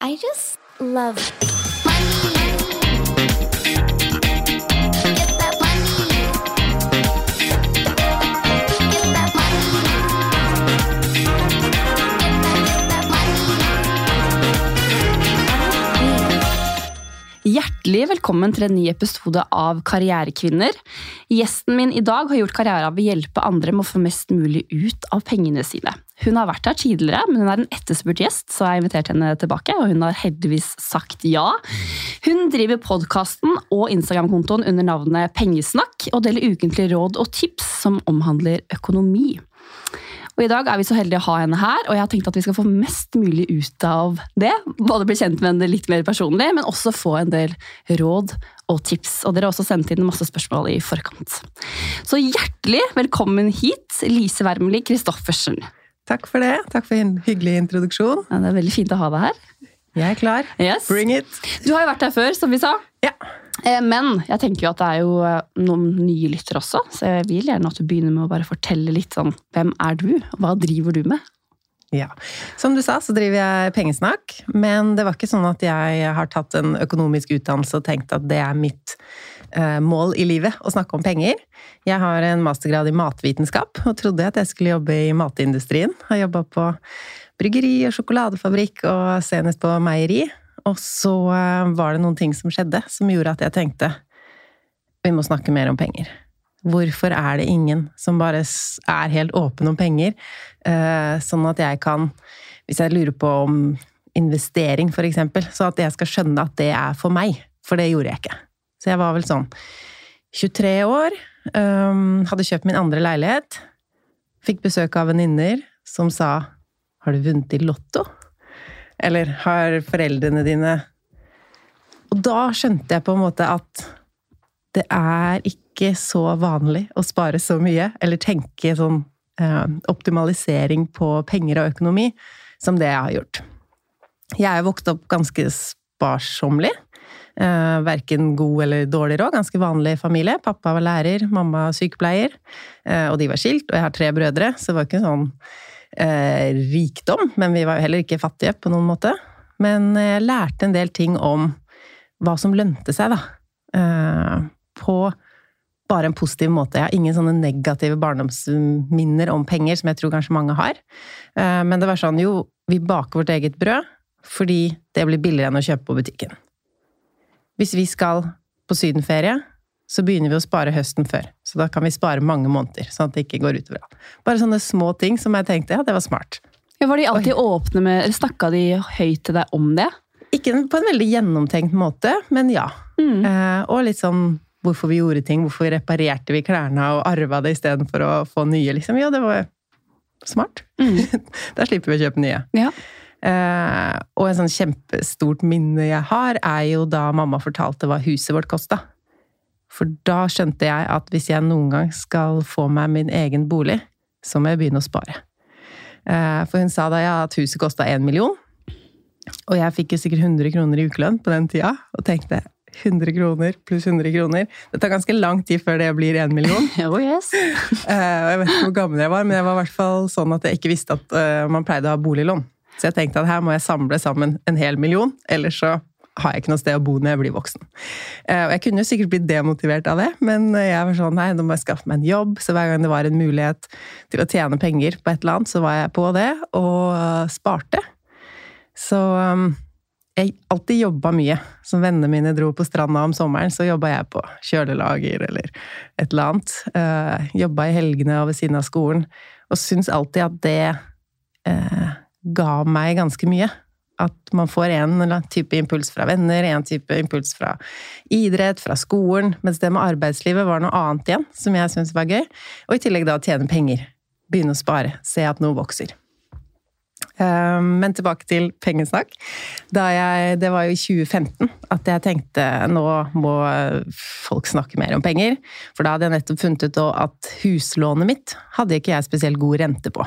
I just love money. Hjertelig velkommen til en ny episode av Karrierekvinner. Gjesten min i dag har gjort karriere av å hjelpe andre med å få mest mulig ut av pengene sine. Hun har vært her tidligere, men hun er en etterspurt gjest, så jeg har invitert henne tilbake, og hun har heldigvis sagt ja. Hun driver podkasten og Instagram-kontoen under navnet Pengesnakk, og deler ukentlige råd og tips som omhandler økonomi. Og I dag er vi så heldige å ha henne her, og jeg har tenkt at vi skal få mest mulig ut av det. Både bli kjent med henne litt mer personlig, men også få en del råd og tips. Og dere har også sendt inn masse spørsmål i forkant. Så hjertelig velkommen hit, Lise Wermelie Christoffersen. Takk for det. Takk for en hyggelig introduksjon. Ja, det er veldig fint å ha deg her. Jeg er klar. Yes. Bring it! Du har jo vært her før, som vi sa. Ja. Eh, Men jeg tenker jo at det er jo eh, noen nye lyttere også, så jeg vil gjerne at du begynner med å bare fortelle litt sånn Hvem er du, hva driver du med? ja. Som du sa, så driver jeg pengesnakk. Men det var ikke sånn at jeg har tatt en økonomisk utdannelse og tenkt at det er mitt mål i livet å snakke om penger. Jeg har en mastergrad i matvitenskap og trodde at jeg skulle jobbe i matindustrien. Har jobba på bryggeri og sjokoladefabrikk og senest på meieri. Og så eh, var det noen ting som skjedde som gjorde at jeg tenkte vi må snakke mer om penger. Hvorfor er det ingen som bare er helt åpen om penger, eh, sånn at jeg kan, hvis jeg lurer på om investering eksempel, så at jeg skal skjønne at det er for meg, for det gjorde jeg ikke. Så jeg var vel sånn 23 år, Um, hadde kjøpt min andre leilighet, fikk besøk av venninner som sa har du vunnet i lotto? Eller har foreldrene dine Og da skjønte jeg på en måte at det er ikke så vanlig å spare så mye, eller tenke sånn eh, optimalisering på penger og økonomi, som det jeg har gjort. Jeg er vokst opp ganske sparsommelig. Eh, verken god eller dårlig råd. Ganske vanlig familie. Pappa var lærer, mamma sykepleier. Eh, og de var skilt, og jeg har tre brødre, så det var ikke sånn eh, rikdom. Men vi var jo heller ikke fattige på noen måte. Men jeg lærte en del ting om hva som lønte seg, da. På bare en positiv måte. Jeg har ingen sånne negative barndomsminner om penger, som jeg tror kanskje mange har. Men det var sånn, jo, vi baker vårt eget brød fordi det blir billigere enn å kjøpe på butikken. Hvis vi skal på sydenferie, så begynner vi å spare høsten før. Så da kan vi spare mange måneder, sånn at det ikke går utover alt. Bare sånne små ting som jeg tenkte, ja, det var smart. Ja, var de alltid åpne med, eller Snakka de høyt til deg om det? Ikke på en veldig gjennomtenkt måte, men ja. Mm. Eh, og litt sånn hvorfor vi gjorde ting, hvorfor reparerte vi klærne og arva det istedenfor å få nye, liksom. Ja, det var smart. Mm. da slipper vi å kjøpe nye. Ja. Eh, og en sånn kjempestort minne jeg har, er jo da mamma fortalte hva huset vårt kosta. For da skjønte jeg at hvis jeg noen gang skal få meg min egen bolig, så må jeg begynne å spare. Eh, for hun sa da ja, at huset kosta én million. Og jeg fikk jo sikkert 100 kroner i ukelønn på den tida, og tenkte 100 kroner pluss 100 kroner. Det tar ganske lang tid før det blir 1 million. Oh, yes. Eh, jeg vet ikke hvor gammel jeg var, men jeg var i hvert fall sånn at jeg ikke visste at man pleide å ha boliglån. Så jeg tenkte at her må jeg samle sammen en hel million, ellers så har jeg ikke noe sted å bo når jeg blir voksen. Eh, og jeg kunne jo sikkert blitt demotivert av det, men jeg var sånn nei, nå må jeg skaffe meg en jobb. Så hver gang det var en mulighet til å tjene penger på et eller annet, så var jeg på det, og eh, sparte. Så um, jeg alltid jobba mye. Som vennene mine dro på stranda om sommeren, så jobba jeg på kjølelager eller et eller annet. Uh, jobba i helgene og ved siden av skolen. Og syns alltid at det eh, ga meg ganske mye. At man får en type impuls fra venner, en type impuls fra idrett, fra skolen. Mens det med arbeidslivet var noe annet igjen, som jeg syntes var gøy. Og i tillegg da tjene penger. Begynne å spare. Se at noe vokser. Eh, Men tilbake til pengesnakk. Jeg, det var jo i 2015 at jeg tenkte nå må folk snakke mer om penger. For da hadde jeg nettopp funnet ut at huslånet mitt hadde ikke jeg spesielt god rente på.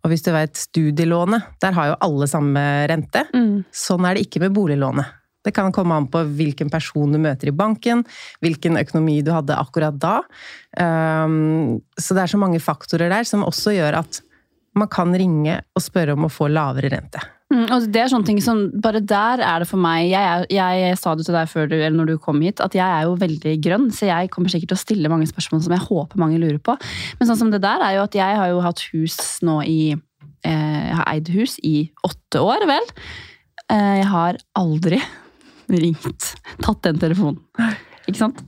Og hvis du vet studielånet, der har jo alle samme rente. Mm. Sånn er det ikke med boliglånet. Det kan komme an på hvilken person du møter i banken, hvilken økonomi du hadde akkurat da. Um, så det er så mange faktorer der som også gjør at man kan ringe og spørre om å få lavere rente. Mm, og det er sånne ting som, Bare der er det for meg jeg, er, jeg, sa det til deg før du, eller når du kom hit, at jeg er jo veldig grønn, så jeg kommer sikkert til å stille mange spørsmål som jeg håper mange lurer på. Men sånn som det der er jo at jeg har jo hatt hus nå i eh, Jeg har eid hus i åtte år, vel. Eh, jeg har aldri ringt, tatt den telefonen. Ikke sant?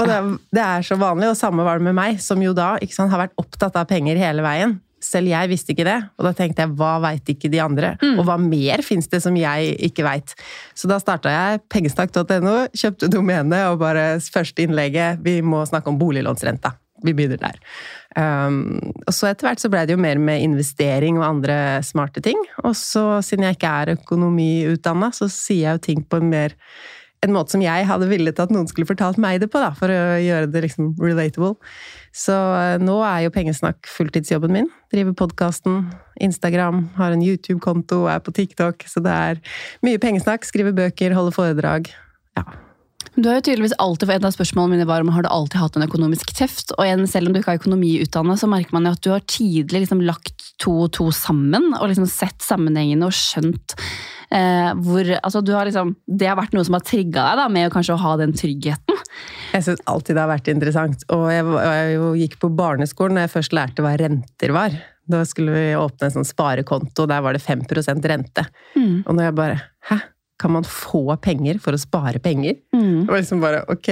Og det, det er så vanlig, og samme var det med meg, som jo da sant, har vært opptatt av penger hele veien. Selv jeg visste ikke det, og da tenkte jeg hva veit ikke de andre? Og hva mer fins det som jeg ikke veit? Så da starta jeg pengestakk.no, kjøpte domenet og bare første innlegget Vi må snakke om boliglånsrenta. Vi begynner der. Um, og så etter hvert så ble det jo mer med investering og andre smarte ting. Og så, siden jeg ikke er økonomiutdanna, så sier jeg jo ting på en mer en måte som jeg hadde villet at noen skulle fortalt meg det på, da, for å gjøre det liksom relatable. Så eh, nå er jo pengesnakk fulltidsjobben min. Driver podkasten, Instagram, har en YouTube-konto, er på TikTok. Så det er mye pengesnakk. Skriver bøker, holder foredrag. Ja. Du har jo tydeligvis alltid, for Et av spørsmålene mine var om har du alltid hatt en økonomisk teft. og igjen, Selv om du ikke har økonomiutdannet, så merker man jo at du har tidlig liksom lagt to og to sammen. Og liksom sett sammenhengene og skjønt eh, hvor altså du har liksom, Det har vært noe som har trigga deg da, med å kanskje å ha den tryggheten. Jeg syns alltid det har vært interessant. Og jeg, jeg gikk på barneskolen da jeg først lærte hva renter var. Da skulle vi åpne en sånn sparekonto, der var det 5% rente. Og når jeg bare Hæ? Kan man få penger for å spare penger? Det var liksom bare ok.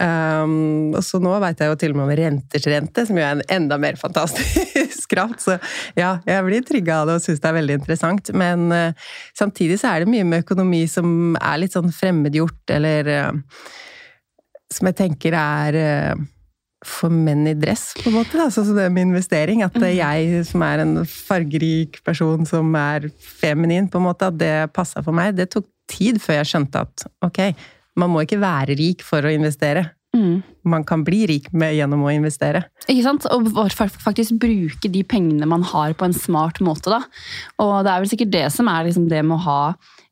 Um, og så nå veit jeg jo til og med om renters rente, som jo er en enda mer fantastisk kraft. Så ja, jeg blir trygga av det og syns det er veldig interessant. Men uh, samtidig så er det mye med økonomi som er litt sånn fremmedgjort, eller eh, som jeg tenker er eh, for menn i dress, på en måte. Da. Sånn som det med investering. At er jeg som er en fargerik person som er feminin, på en måte, at det passa for meg. Det tok tid før jeg skjønte at ok, man må ikke være rik for å investere. Man kan bli rik med, gjennom å investere. Ikke sant? Og faktisk bruke de pengene man har på en smart måte. da. Og det er vel sikkert det som er liksom det med å ha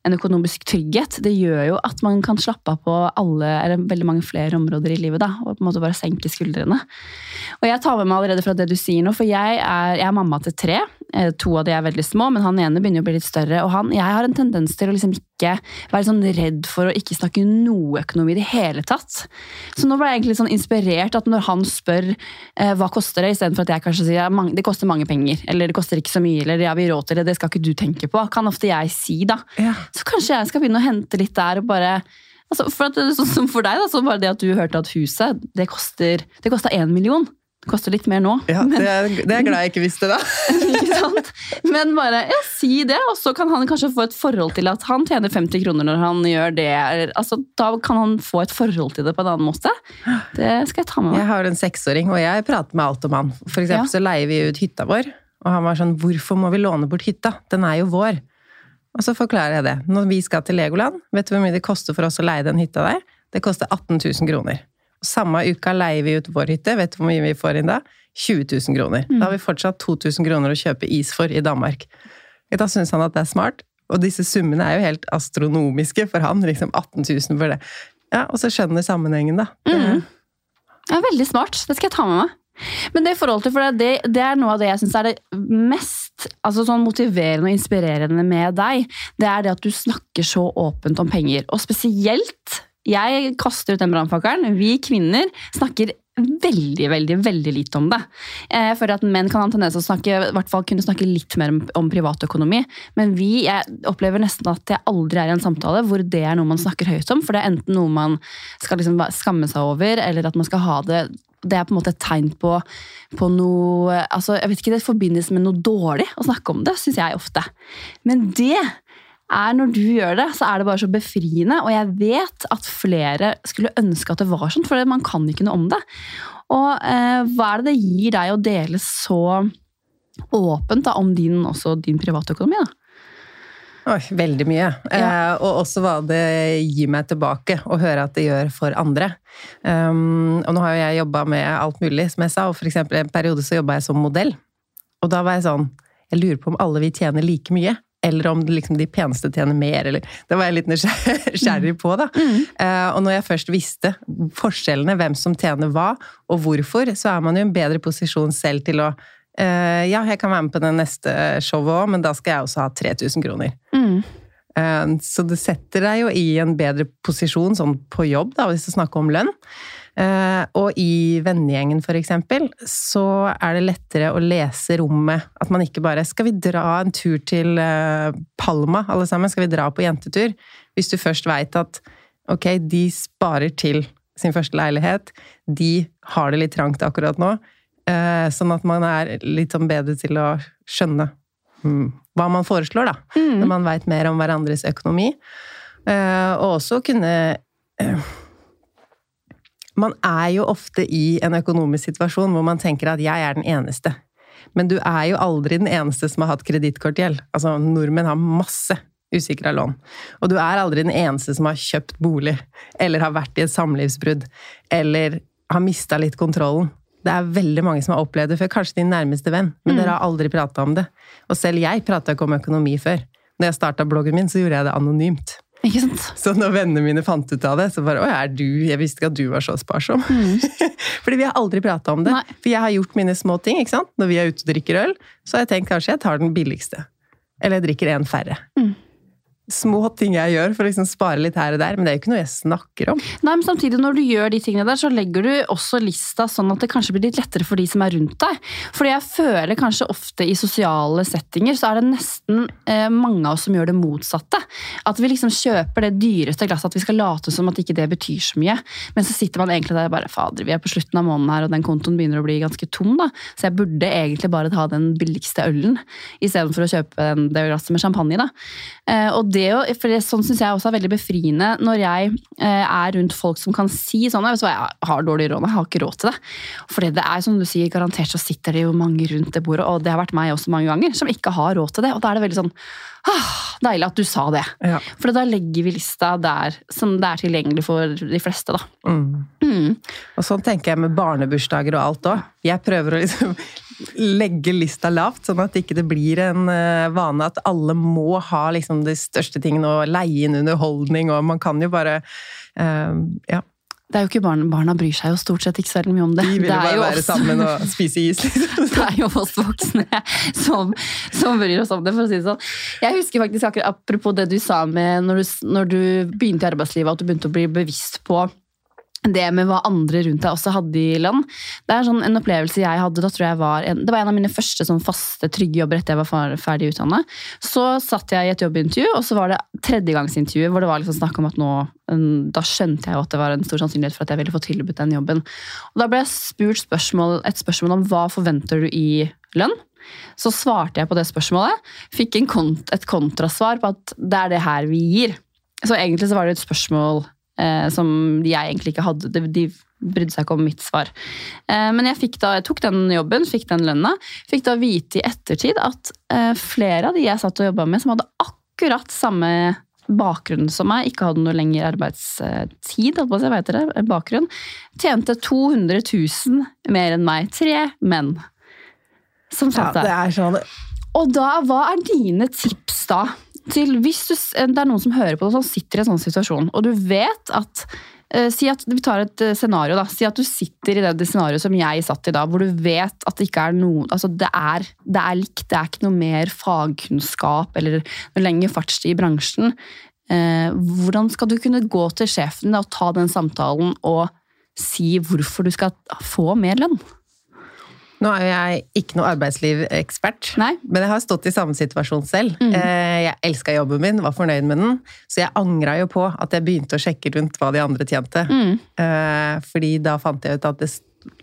en økonomisk trygghet. Det gjør jo at man kan slappe av på alle, eller veldig mange flere områder i livet. da, Og på en måte bare senke skuldrene. Og jeg tar med meg allerede fra det du sier nå, for jeg er, jeg er mamma til tre. Eh, To av de er veldig små, men han ene begynner å bli litt større. Og han, jeg har en tendens til å liksom ikke være sånn redd for å ikke snakke noe økonomi i det hele tatt. Så nå ble jeg egentlig sånn inspirert at når han spør eh, hva koster det, istedenfor at jeg kanskje sier ja, det koster mange penger, eller det koster ikke så mye, eller ja, vi råd til det, det skal ikke du tenke på, kan ofte jeg si da. Ja. Så kanskje jeg skal begynne å hente litt der og bare altså for at, Sånn som for deg, da, så bare det at du hørte at huset det koster det koster én million. Koster litt mer nå. Ja, det, er, det er glad jeg ikke visste, da. Ikke sant? Men bare ja, si det, og så kan han kanskje få et forhold til at han tjener 50 kroner når han gjør det. Altså, da kan han få et forhold til det på en annen måte. Det skal jeg ta med meg. Jeg har en seksåring, og jeg prater med alt om han. For eksempel Ja. så leier vi ut hytta vår, og han var sånn 'Hvorfor må vi låne bort hytta? Den er jo vår'. Og så forklarer jeg det. Når vi skal til Legoland, vet du hvor mye det koster for oss å leie den hytta der? Det koster 18 000 kroner. Samme uka leier vi ut vår hytte. Vet du hvor mye vi får inn da? 20 000 kroner. Da har vi fortsatt 2000 kroner å kjøpe is for i Danmark. Da syns han at det er smart. Og disse summene er jo helt astronomiske for han. liksom 18 000 for det. Ja, Og så skjønner sammenhengen, da. Det- Ja, veldig smart. Det skal jeg ta med meg. Men det for det, det er noe av det jeg syns er det mest altså sånn motiverende og inspirerende med deg. Det er det at du snakker så åpent om penger. Og spesielt Jeg kaster ut den brannfakkelen. Vi kvinner snakker veldig, veldig veldig lite om det. Jeg føler at menn kan ha tendens til å snakke, i hvert fall kunne snakke litt mer om, om privatøkonomi. Men vi, jeg opplever nesten at jeg aldri er i en samtale hvor det er noe man snakker høyt om. For det er enten noe man skal liksom skamme seg over, eller at man skal ha det det er på en måte et tegn på, på noe altså jeg vet ikke, Det forbindes med noe dårlig å snakke om det, syns jeg ofte. Men det er når du gjør det, så er det bare så befriende. Og jeg vet at flere skulle ønske at det var sånn, for man kan ikke noe om det. Og eh, hva er det det gir deg å dele så åpent da, om din, også din privatøkonomi? da? Oi, veldig mye. Eh, og også hva det gir meg tilbake å høre at det gjør for andre. Um, og nå har jo jeg jobba med alt mulig, som jeg sa, og for eksempel en periode så jobba jeg som modell. Og da var jeg sånn Jeg lurer på om alle vi tjener like mye. Eller om liksom de peneste tjener mer, eller Det var jeg litt nysgjerrig på, da. Eh, og når jeg først visste forskjellene, hvem som tjener hva, og hvorfor, så er man jo i en bedre posisjon selv til å uh, ja, jeg kan være med på det neste showet òg, men da skal jeg også ha 3000 kroner. Mm. Uh, Så det setter deg jo i en bedre posisjon sånn på jobb, da, hvis du snakker om lønn. Eh, Og i vennegjengen, for eksempel, så er det lettere å lese rommet. At man ikke bare 'Skal vi dra en tur til eh, Palma, alle sammen? Skal vi dra på jentetur?' Hvis du først veit at ok, de sparer til sin første leilighet, de har det litt trangt akkurat nå, eh, sånn at man er litt sånn bedre til å skjønne mm, hva man foreslår, da når man veit mer om hverandres økonomi. Og også kunne Man er jo ofte i en økonomisk situasjon hvor man tenker at 'jeg er den eneste'. Men du er jo aldri den eneste som har hatt kredittkortgjeld. Altså, nordmenn har masse usikra lån. Og du er aldri den eneste som har kjøpt bolig, eller har vært i et samlivsbrudd, eller har mista litt kontrollen. Det er veldig mange som har opplevd det før, kanskje din nærmeste venn, men dere har aldri prata om det. Og selv jeg prata ikke om økonomi før. Når jeg starta bloggen min, så gjorde jeg det anonymt. Ikke sant? Så når vennene mine fant ut av det, så bare Å, er du Jeg visste ikke at du var så sparsom. Fordi vi har aldri prata om det. Nei. For jeg har gjort mine små ting. ikke sant? Når vi er ute og drikker øl, så har jeg tenkt kanskje jeg tar den billigste. Eller jeg drikker en færre. Små ting jeg gjør for å liksom spare litt her og der, men det er jo ikke noe jeg snakker om. Nei, men samtidig Når du gjør de tingene der, så legger du også lista sånn at det kanskje blir litt lettere for de som er rundt deg. Fordi jeg føler kanskje ofte i sosiale settinger så er det nesten eh, mange av oss som gjør det motsatte. At vi liksom kjøper det dyreste glasset, at vi skal late som at ikke det betyr så mye. Men så sitter man egentlig der bare fader, vi er på slutten av måneden her, og den kontoen begynner å bli ganske tom, da. Så jeg burde egentlig bare ta den billigste ølen istedenfor å kjøpe det glasset med champagne, da. Eh, og det jo, for det, sånn syns jeg også er veldig befriende når jeg eh, er rundt folk som kan si sånn jeg har dårlig råd, jeg har ikke råd til det. For det er som du sier, garantert så sitter det jo mange rundt det bordet, og det har vært meg også mange ganger, som ikke har råd til det. Og da er det veldig sånn ah, Deilig at du sa det. Ja. For da legger vi lista der som det er tilgjengelig for de fleste, da. Mm. Mm. Og sånn tenker jeg med barnebursdager og alt òg. Jeg prøver å liksom legge lista lavt, sånn at ikke det blir en eh, vane at alle må ha liksom de største tingene og leie inn underholdning, og man kan jo bare uh, Ja, Det er jo ikke barn, Barna bryr seg jo stort sett ikke så mye om det. de vil det bare være oss- sammen og spise is, liksom. Det er jo oss voksne som, som bryr oss om det, for å si det sånn. Jeg husker faktisk akkurat apropos det du sa med når du, når du begynte i arbeidslivet, at du begynte å bli bevisst på det med hva andre rundt deg også hadde i lønn. Det er sånn en opplevelse jeg hadde, da tror jeg var en, det var en av mine første sånn faste, trygge jobber etter jeg var ferdig utdannet. Så satt jeg i et jobbintervju, og så var det tredjegangsintervju hvor det var liksom snakk om at nå um, Da skjønte jeg jo at det var en stor sannsynlighet for at jeg ville få tilbudt den jobben. Og da ble jeg spurt spørsmål, et spørsmål om hva forventer du i lønn? Så svarte jeg på det spørsmålet, fikk kont et kontrasvar på at det er det her vi gir. Så egentlig så var det et spørsmål som jeg egentlig ikke hadde. De, de brydde seg ikke om mitt svar. Eh, men jeg, da, jeg tok den jobben, fikk den lønna. Fikk da vite i ettertid at eh, flere av de jeg satt og jobba med, som hadde akkurat samme bakgrunn som meg, ikke hadde noe lengre arbeidstid, si, hva heter bakgrunn, tjente 200 000 mer enn meg. Tre menn som satt der. det er sånn Og da, hva er dine tips da? Til hvis du, det er noen som hører på det, som sitter i en sånn situasjon, og du vet at eh, Si at vi tar et eh, scenario, da. Si at du sitter i det, scenarioet som jeg satt i da, hvor du vet at det ikke er noe Altså, det er, det er likt, det er ikke noe mer fagkunnskap eller noe lenger fartstid i bransjen. Eh, hvordan skal du kunne gå til sjefen da, og ta den samtalen og si hvorfor du skal få mer lønn? Nå er jeg ikke noe arbeidslivekspert, men jeg har stått i samme situasjon selv. Mm. Jeg elska jobben min, var fornøyd med den, så jeg angra jo på at jeg begynte å sjekke rundt hva de andre tjente. Mm. Fordi da fant jeg ut at det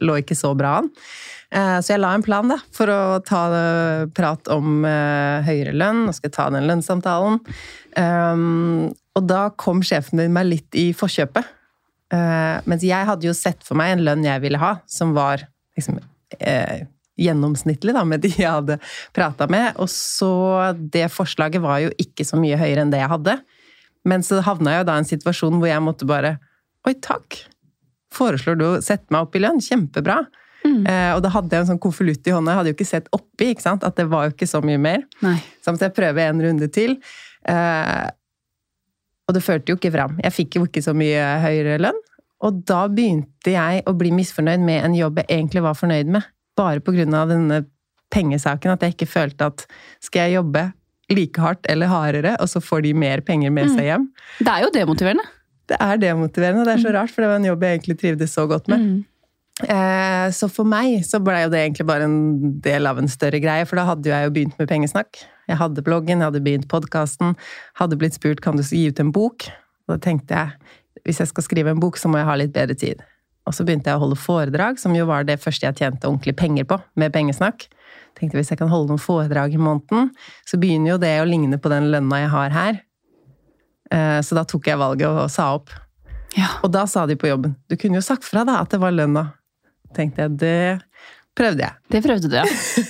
lå ikke så bra an. Eh, Så jeg la en plan da, for å ta eh, prat om eh, høyere lønn, og skal ta den lønnssamtalen. Um, Og da kom sjefen min meg litt i forkjøpet. Eh, mens jeg hadde jo sett for meg en lønn jeg ville ha, som var liksom, eh, gjennomsnittlig da, med de jeg hadde prata med. Og så det forslaget var jo ikke så mye høyere enn det jeg hadde. Men så havna jeg jo da i en situasjon hvor jeg måtte bare Oi, takk! Foreslår du å sette meg opp i lønn? Kjempebra! Eh, og da hadde jeg en sånn konvolutt i hånda. Jeg hadde jo ikke sett oppi, ikke sant? at det var jo ikke så mye mer. Nei. Så måtte jeg prøve en runde til. Eh, og det førte jo ikke fram. Jeg fikk jo ikke så mye høyere lønn. Og da begynte jeg å bli misfornøyd med en jobb jeg egentlig var fornøyd med. Bare av denne pengesaken. At jeg ikke følte at skal jeg jobbe like hardt eller hardere, og så får de mer penger med seg hjem. Det er jo demotiverende. Det er demotiverende, og det er så rart, for det var en jobb jeg egentlig trivdes så godt med. Eh, så for meg så ble jo det egentlig bare en del av en større greie, for da hadde jo jeg jo begynt med pengesnakk. Jeg hadde bloggen, jeg hadde begynt podkasten, hadde blitt spurt kan du gi ut en bok. Og da tenkte jeg hvis jeg skal skrive en bok, så må jeg ha litt bedre tid. Og så begynte jeg å holde foredrag, som jo var det første jeg tjente ordentlig penger på, med pengesnakk. Tenkte hvis jeg kan holde noen foredrag i måneden, så begynner jo det å ligne på den lønna jeg har her. Eh, Så da tok jeg valget og sa opp. Ja. Og da sa de på jobben du kunne jo sagt fra da at det var lønna. Tenkte jeg, det prøvde jeg. Det prøvde du, ja.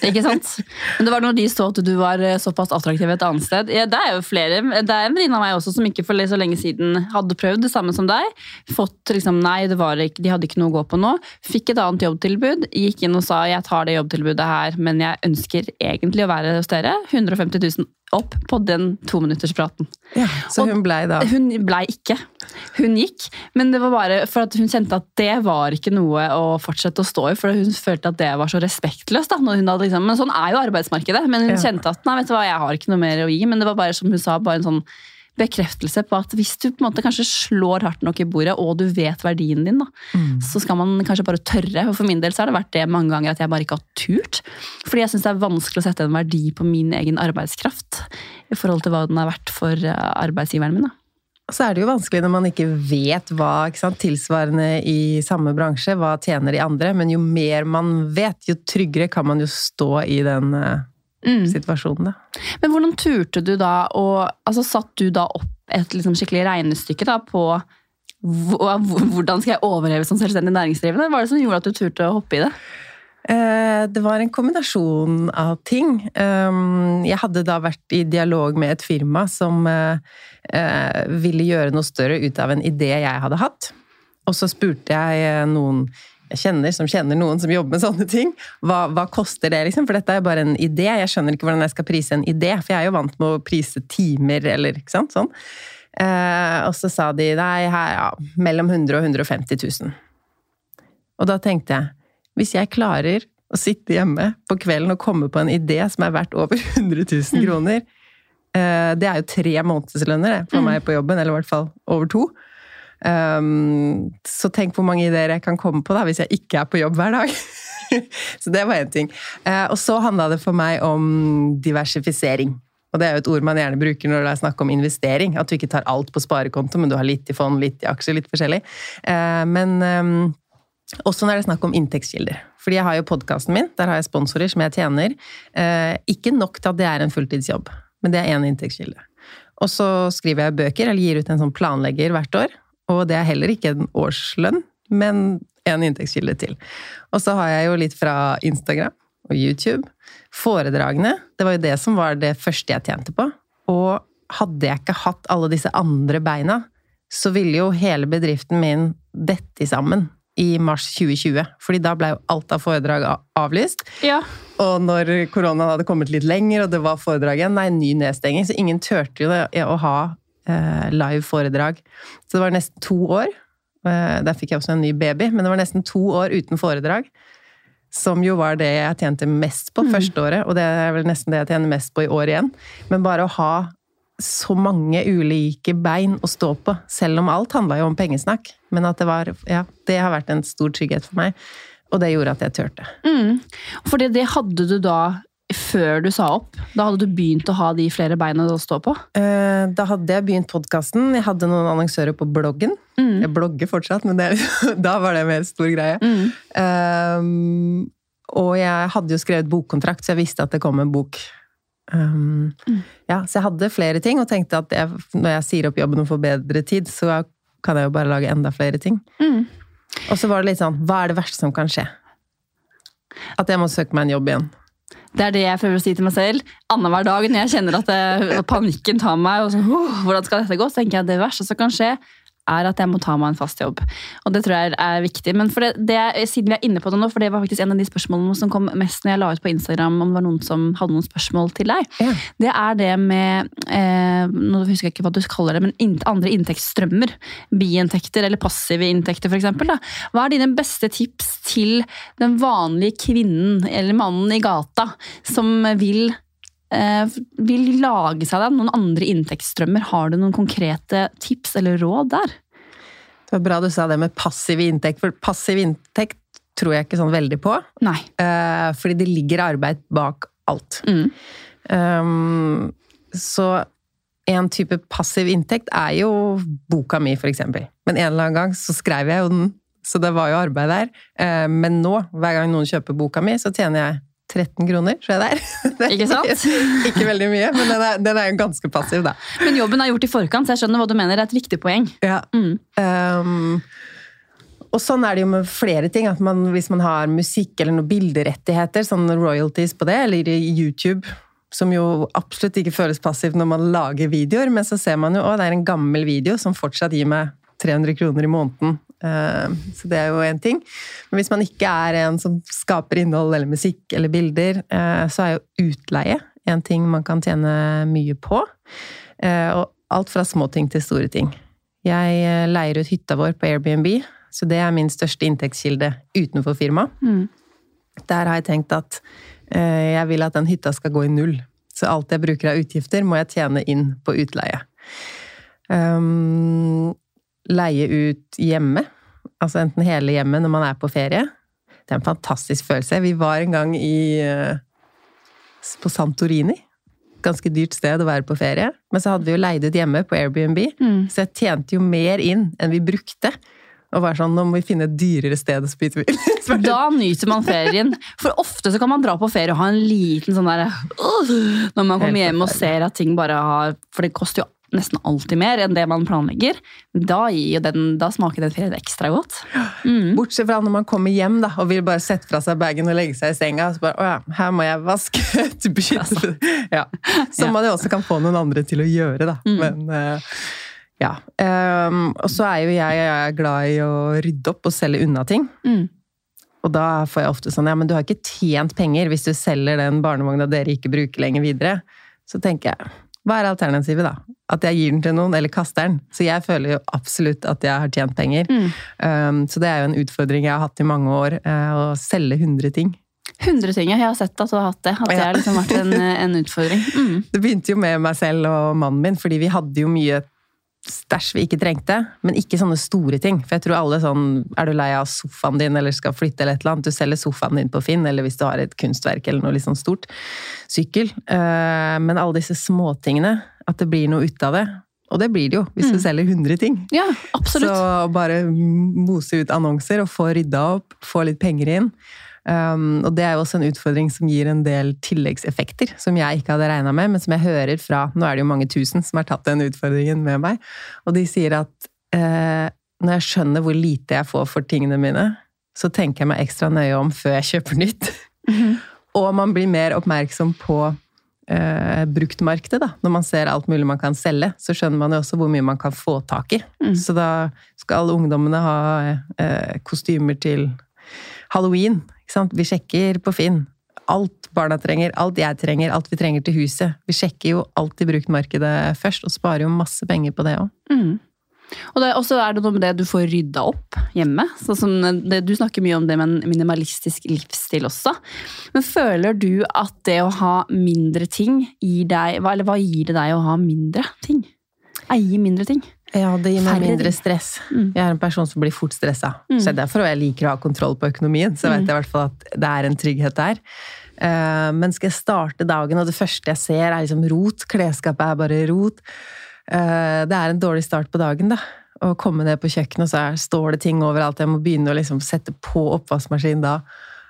Ikke sant? Men det var når de så at du var eh, såpass attraktiv et annet sted. Ja, det er jo flere. Det er en venninne av meg også som ikke for så lenge siden hadde prøvd det samme som deg. Fått liksom nei, ikke, de hadde ikke noe å gå på nå. Fikk et annet jobbtilbud. Gikk inn og sa jeg tar det jobbtilbudet her, men jeg ønsker egentlig å være hos dere. 150 000 opp på den tominutterspraten. Ja, Så hun blei da Hun blei ikke. Hun gikk, men det var bare for at hun kjente at det var ikke noe å fortsette å stå i, for hun følte at det var så respektløst. da, når hun hadde liksom, Men sånn er jo arbeidsmarkedet. Men hun Ja. kjente at nei, vet du hva, jeg har ikke noe mer å gi. Men det var bare som hun sa, bare en sånn bekreftelse på at hvis du på en måte kanskje slår hardt nok i bordet, og du vet verdien din, da, så skal man kanskje bare tørre. Og for min del så har det vært det mange ganger at jeg bare ikke har turt. Fordi jeg syns det er vanskelig å sette en verdi på min egen arbeidskraft i forhold til hva den er verdt for eh, arbeidsgiveren min. da. Og så er det jo vanskelig når man ikke vet hva ikke sant, tilsvarende i samme bransje, hva tjener de andre, men jo mer man vet, jo tryggere kan man jo stå i den eh, Mm. situasjonen, da. Men hvordan turte du da, og altså, satt du da opp et liksom, skikkelig regnestykke da, på hvordan skal jeg overleve som selvstendig næringsdrivende? Hva er det som gjorde at du turte å hoppe i det? Eh, Det var en kombinasjon av ting. Um, Jeg hadde da vært i dialog med et firma som eh, eh, ville gjøre noe større ut av en idé jeg hadde hatt. Og så spurte jeg noen jeg kjenner som kjenner noen som jobber med sånne ting. Hva, hva koster det, liksom? For dette er jo bare en idé. Jeg skjønner ikke hvordan jeg skal prise en idé, for jeg er jo vant med å prise timer, eller ikke sant? Sånn. Eh, og så sa de nei, her, ja, mellom 100 og 150 000. Og da tenkte jeg, hvis jeg klarer å sitte hjemme på kvelden og komme på en idé som er verdt over 100 000 kroner, eh, det er jo tre månedslønner det, for meg på jobben, eller i hvert fall over to. Um, så tenk hvor mange ideer jeg kan komme på da, hvis jeg ikke er på jobb hver dag. så det var én ting. Uh, og så handla det for meg om diversifisering. Og det er jo et ord man gjerne bruker når det er snakk om investering. At du ikke tar alt på sparekonto, men du har litt i fond, litt i aksjer, litt forskjellig. Uh, men um, også når det er snakk om inntektskilder. Fordi jeg har jo podkasten min, der har jeg sponsorer som jeg tjener. Eh, ikke nok til at det er en fulltidsjobb, men det er én inntektskilde. Og så skriver jeg bøker, eller gir ut en sånn planlegger hvert år. Og det er heller ikke en årslønn, men en inntektskilde til. Og så har jeg jo litt fra Instagram og YouTube. Foredragene, det var jo det som var det første jeg tjente på. Og hadde jeg ikke hatt alle disse andre beina, så ville jo hele bedriften min dette sammen i mars 2020. Fordi da ble jo alt av foredrag avlyst. Ja. Og når koronaen hadde kommet litt lenger, og det var foredrag igjen, nei, ny nedstenging, så ingen turte jo å ha live foredrag. Så det var nesten to år. Eh, der fikk jeg også en ny baby, men det var nesten to år uten foredrag. Som jo var det jeg tjente mest på første året, og det er vel nesten det jeg tjener mest på i år igjen. Men bare å ha så mange ulike bein å stå på, selv om alt handla jo om pengesnakk. Men at det var Ja, det har vært en stor trygghet for meg. Og det gjorde at jeg turte. Mm. Fordi det hadde du da før du sa opp? Da hadde du begynt å ha de flere beina å stå på? Eh, Da hadde jeg begynt podkasten. Jeg hadde noen annonsører på bloggen. Mm. Jeg blogger fortsatt, men det, da var det en mer stor greie. Mm. Um, og jeg hadde jo skrevet bokkontrakt, så jeg visste at det kom en bok. Um, ja, så jeg hadde flere ting, og tenkte at jeg, når jeg sier opp jobben og får bedre tid, så kan jeg jo bare lage enda flere ting. Mm. Og så var det litt sånn Hva er det verste som kan skje? At jeg må søke meg en jobb igjen. Det er det jeg prøver å si til meg selv. Annenhver dag når jeg kjenner at det, panikken tar meg, og så, «Åh, hvordan skal dette gå, så tenker jeg at det verste som kan skje, er at jeg må ta meg en fast jobb. Og det tror jeg er viktig. Men for det, det, siden vi er inne på det nå, for det var faktisk en av de spørsmålene som kom mest når jeg la ut på Instagram, om det var noen som hadde noen spørsmål til deg, Ja. det er det med eh, Nå husker jeg ikke hva du kaller det, men in andre inntektsstrømmer. Biinntekter eller passive inntekter, f.eks. Hva er dine beste tips til den vanlige kvinnen eller mannen i gata som vil vil lage seg da, noen andre inntektsstrømmer. Har du noen konkrete tips eller råd der? Det var bra du sa det med passiv inntekt, for passiv inntekt tror jeg ikke sånn veldig på. Nei. eh, fordi det ligger arbeid bak alt. Mm. Um, så en type passiv inntekt er jo boka mi, eksempel. Men en eller annen gang så skrev jeg jo den, så det var jo arbeid der. Eh, men nå, hver gang noen kjøper boka mi, så tjener jeg 13 kroner, tror jeg det er. Det Ikke sant? ikke veldig mye, men den er, den er jo ganske passiv, da. Men jobben er gjort i forkant, så jeg skjønner hva du mener. Det er et viktig poeng. Ja. Mm. Um, og sånn er det jo med flere ting. at man, Hvis man har musikk eller noen bilderettigheter, sånn royalties på det, eller i YouTube, som jo absolutt ikke føles passivt når man lager videoer, men så ser man jo at det er en gammel video som fortsatt gir meg 300 kroner i måneden. Uh, så det er jo én ting. Men hvis man ikke er en som skaper innhold eller musikk eller bilder, uh, så er jo utleie en ting man kan tjene mye på. Uh, og alt fra små ting til store ting. Jeg eh, leier ut hytta vår på Airbnb, så det er min største inntektskilde utenfor firmaet. Mm. Der har jeg tenkt at eh, jeg vil at den hytta skal gå i null. Så alt jeg bruker av utgifter, må jeg tjene inn på utleie. Um, leie ut hjemme, altså enten hele hjemmet når man er på ferie. Det er en fantastisk følelse. Vi var en gang i, eh, på Santorini. Ganske dyrt sted å være på ferie. Men så hadde vi jo leid ut hjemme på Airbnb, Mm. så jeg tjente jo mer inn enn vi brukte. Og var sånn, nå må vi finne et dyrere sted å spise bil. Da nyter man ferien. For ofte så kan man dra på ferie og ha en liten sånn derre uh, Når man kommer hjem og ser at ting bare har For det koster jo nesten alltid mer enn det man planlegger. Da, den, da smaker den ferien ekstra godt. Mm. Bortsett fra når man kommer hjem da, og vil bare sette fra seg bagen og legge seg i senga. Så bare, å ja, her må jeg vaske bytte. Ja. Som man jo også kan få noen andre til å gjøre, da. Mm. Men eh, ja. Um, og så er jo jeg, jeg er glad i å rydde opp og selge unna ting. Mm. Og da får jeg ofte sånn, ja, men du har ikke tjent penger hvis du selger den barnevogna dere ikke bruker lenger videre. Så tenker jeg, hva er alternativet da? At jeg gir den til noen, eller kaster den? Så jeg føler jo absolutt at jeg har tjent penger. Mm. Um, så det er jo en utfordring jeg har hatt i mange år, uh, å selge 100 ting. 100 ting. Jeg har sett at du har hatt det. At det har liksom vært en, en utfordring. Mm. Det begynte jo med meg selv og mannen min, fordi vi hadde jo mye stæsj vi ikke trengte, men ikke sånne store ting. For jeg tror alle sånn Er du lei av sofaen din eller skal flytte eller et eller annet, du selger sofaen din på Finn, eller hvis du har et kunstverk eller noe litt sånn stort. Sykkel. Eh, Men alle disse småtingene, at det blir noe ut av det. Og det blir det jo, hvis du selger 100 ting. Ja, absolutt. Så bare mose ut annonser og få rydda opp, få litt penger inn. Um, og det er jo også en utfordring som gir en del tilleggseffekter, som jeg ikke hadde regna med, men som jeg hører fra Nå er det jo mange tusen som har tatt den utfordringen med meg, og de sier at uh, når jeg skjønner hvor lite jeg får for tingene mine, så tenker jeg meg ekstra nøye om før jeg kjøper nytt. Mhm. og man blir mer oppmerksom på eh, bruktmarkedet, da. Når man ser alt mulig man kan selge, så skjønner man jo også hvor mye man kan få tak i. Mm. Så da skal alle ungdommene ha eh, kostymer til halloween. Vi sjekker på Finn. Alt barna trenger, alt jeg trenger, alt vi trenger til huset. Vi sjekker jo alt i bruktmarkedet først, og sparer jo masse penger på det òg. Mm. Og også er det noe med det du får rydda opp hjemme. Sånn det, du snakker mye om det med en minimalistisk livsstil også. Men føler du at det å ha mindre ting gir deg Eller hva gir det deg å ha mindre ting? Eie mindre ting? Ja, det gir meg mindre stress. Mm. Jeg er en person som blir fort stressa. Mm. Så det er derfor jeg liker å ha kontroll på økonomien. Så vet jeg i hvert fall at det er en trygghet der. Eh, Men skal jeg starte dagen, og det første jeg ser er liksom rot, klesskapet er bare rot Eh, Det er en dårlig start på dagen, da. Å komme ned på kjøkkenet, og så er, står det ting overalt. Jeg må begynne å liksom sette på oppvaskmaskinen da.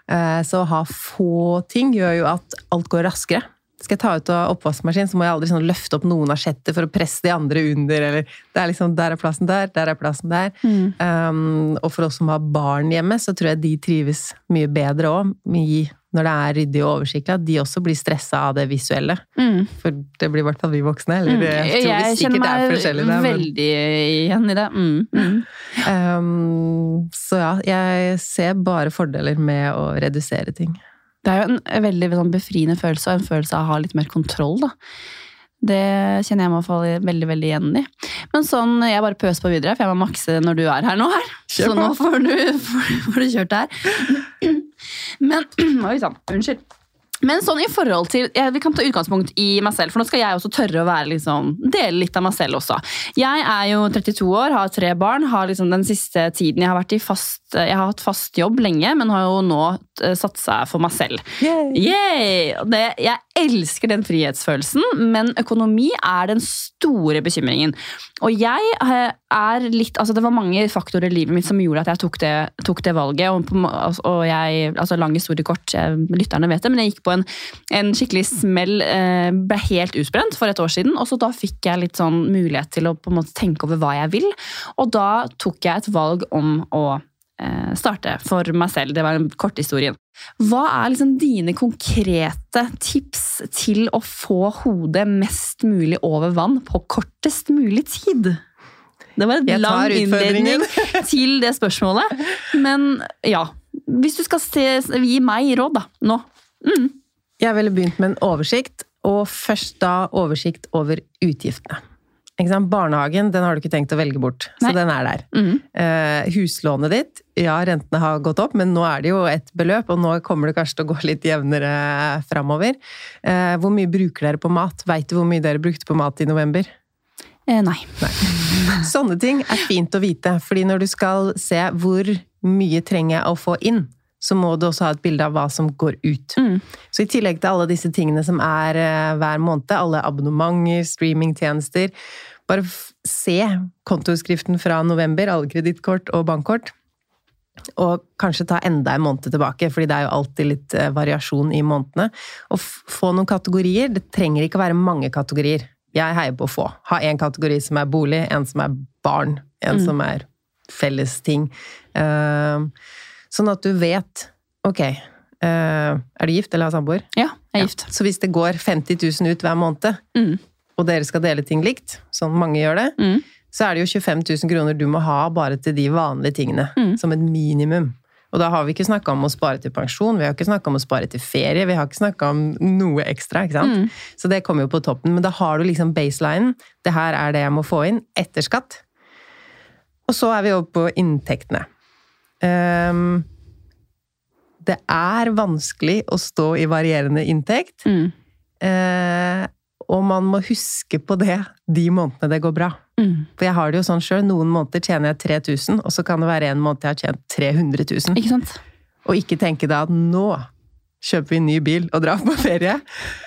Eh, Så å ha få ting gjør jo at alt går raskere. Skal jeg ta ut av oppvaskmaskinen, så må jeg aldri sånn løfte opp noen asjetter for å presse de andre under. Eller det er liksom, Der er plassen der, der er plassen der. Um, og for oss som har barn hjemme, så tror jeg de trives mye bedre òg når det er ryddig og oversiktlig. At de også blir stressa av det visuelle. Mm. For det blir i hvert fall vi voksne. Eller jeg tror Jeg kjenner sikkert er meg forskjellige der, men- veldig igjen i det. Mm. Mm. Um, så ja, jeg ser bare fordeler med å redusere ting. Det er jo en veldig sånn befriende følelse, og en følelse av å ha litt mer kontroll, da. Det kjenner jeg meg fall veldig veldig igjen i. Men sånn, jeg bare pøser på videre, for jeg må makse når du er her nå. her. Så nå får du, får, får du kjørt det her. Men Oi sann, unnskyld. Men sånn i forhold til, Vi kan ta utgangspunkt i meg selv, for nå skal jeg også tørre å være liksom, dele litt av meg selv også. Jeg er jo 32 år, har tre barn. har liksom Den siste tiden jeg har vært i fast, jeg har hatt fast jobb lenge, men har jo nå satt satsa for meg selv. Yay! Og Det, jeg elsker den frihetsfølelsen, men økonomi er den store bekymringen. Og jeg eh, er litt Altså, det var mange faktorer i livet mitt som gjorde at jeg tok det, tok det valget. Og, på, og jeg Altså, lang historie kort, lytterne vet det, men jeg gikk på en, en skikkelig smell. Eh, ble helt utbrent for et år siden, og så da fikk jeg litt sånn mulighet til å på en måte tenke over hva jeg vil. Og da tok jeg et valg om å eh, starte for meg selv. Det var den korte historien. Hva er liksom dine konkrete tips til å få hodet mest mulig over vann på kortest mulig tid? Det var en lang innledning til det spørsmålet. Men ja, hvis du skal se, gi meg råd da, nå. Jeg ville begynt med en oversikt, og først da oversikt over utgiftene. Barnehagen den har du ikke tenkt å velge bort, så den er der. Mm. Eh, huslånet ditt, ja, rentene har gått opp, men nå er det jo et beløp, og nå kommer det kanskje til å gå litt jevnere framover. Eh, hvor mye bruker dere på mat? Veit du hvor mye dere brukte på mat i november? Eh, nei. Sånne ting er fint å vite, fordi når du skal se hvor mye trenger jeg å få inn, så må du også ha et bilde av hva som går ut. Mm. Så i tillegg til alle disse tingene som er eh, hver måned, alle abonnementer, streamingtjenester, bare se kontoutskriften fra november, alle kredittkort og bankkort. Og kanskje ta enda en måned tilbake, fordi det er jo alltid litt eh, variasjon i månedene. Og få noen kategorier. Det trenger ikke å være mange kategorier. Jeg heier på å få. Ha en kategori som er bolig, en som er barn, en som er felles ting. Sånn at du vet Ok, eh, er du gift eller har samboer? Ja, jeg er gift. Så hvis det går 50 000 ut hver måned, Mm. og dere skal dele ting likt, sånn mange gjør det, Mm. så er det jo 25 000 kroner du må ha bare til de vanlige tingene. Mm. Som et minimum. Og da har vi ikke snakka om å spare til pensjon, vi har ikke snakka om å spare til ferie, vi har ikke snakka om noe ekstra. ikke sant? Mm. Så det kommer jo på toppen. Men da har du liksom baselinen. Det her er det jeg må få inn etter skatt. Og så er vi over på inntektene. Ehm, det er vanskelig å stå i varierende inntekt. Mm. Uh, og man må huske på det de månedene det går bra. Mm. For jeg har det jo sånn sjøl. Noen måneder tjener jeg 3000, og så kan det være en måned jeg har tjent 300 000. Ikke sant? Og ikke tenke da at nå kjøper vi en ny bil og drar på ferie.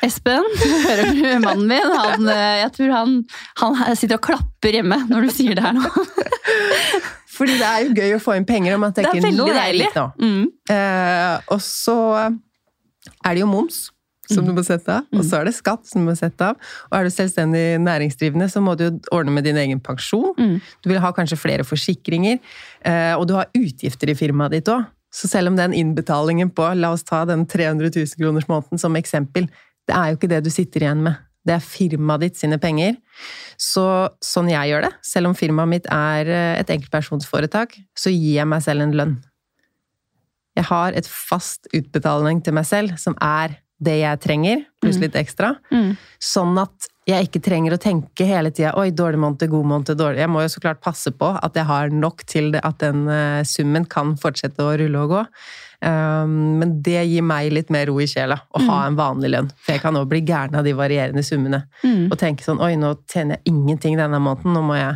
Espen, hører du mannen min? Han, eh, jeg tror han, han sitter og klapper hjemme når du sier det her nå. Fordi det er jo gøy å få inn penger, og man Det er tenker nå er det nå. Mm. Eh, og så er det jo moms som du må sette av, og så er det skatt som du må sette av. Og er du selvstendig næringsdrivende, så må du jo ordne med din egen pensjon. Mm. Du vil ha kanskje flere forsikringer, eh, og du har utgifter i firmaet ditt òg. Så selv om den innbetalingen på, la oss ta den 300 000 kroners måneden som eksempel, det er jo ikke det du sitter igjen med. Det er firmaet ditt sine penger. Så sånn jeg gjør det, selv om firmaet mitt er eh, et enkeltpersonsforetak, så gir jeg meg selv en lønn. Jeg har et fast utbetaling til meg selv, som er det jeg trenger, pluss litt ekstra. Mm. Sånn at jeg ikke trenger å tenke hele tida oi, dårlig måned, god måned, dårlig Jeg må jo så klart passe på at jeg har nok til det, at den eh, summen kan fortsette å rulle og gå. Um, men det gir meg litt mer ro i sjela, å ha en vanlig lønn. For jeg kan òg bli gæren av de varierende summene. Mm. Og tenke sånn oi, nå tjener jeg ingenting denne måneden, nå må jeg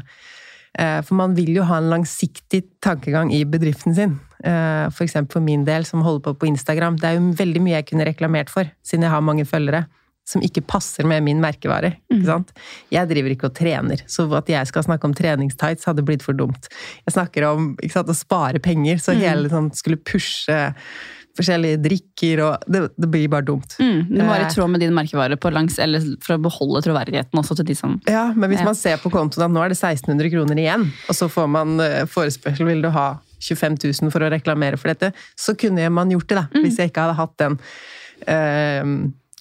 uh, For man vil jo ha en langsiktig tankegang i bedriften sin. Eh, For eksempel for min del, som holder på på Instagram. Det er jo veldig mye jeg kunne reklamert for, siden jeg har mange følgere. Som ikke passer med min merkevare. ikke sant? Jeg driver ikke og trener, så at jeg skal snakke om treningstights hadde blitt for dumt. Jeg snakker om sant, å spare penger, så hele sånn skulle pushe forskjellige drikker, og det, det blir bare dumt. Mm, du må være Eh. i tråd med din merkevare på langs, eller for å beholde troverdigheten også til de som Ja, men hvis Ja. man ser på kontoen at nå er det 1600 kroner igjen, og så får man eh, forespørsel, vil du ha 25 000 for å reklamere for dette, så kunne man gjort det da, Mm. hvis jeg ikke hadde hatt den. eh,